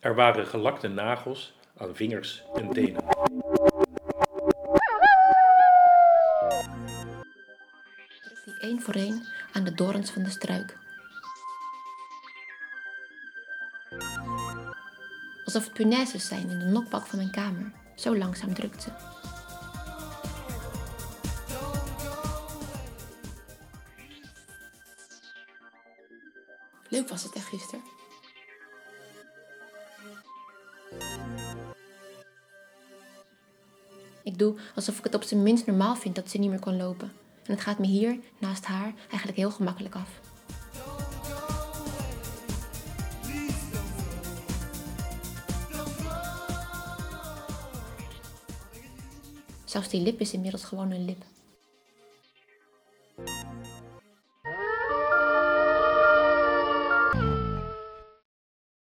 Er waren gelakte nagels aan vingers en tenen. die één voor één aan de dorens van de struik. Alsof het punaises zijn in de nokbak van mijn kamer. Zo langzaam drukt ze. Leuk was het echt gisteren. Ik doe alsof ik het op zijn minst normaal vind dat ze niet meer kan lopen. En het gaat me hier, naast haar, eigenlijk heel gemakkelijk af. Zelfs die lip is inmiddels gewoon een lip.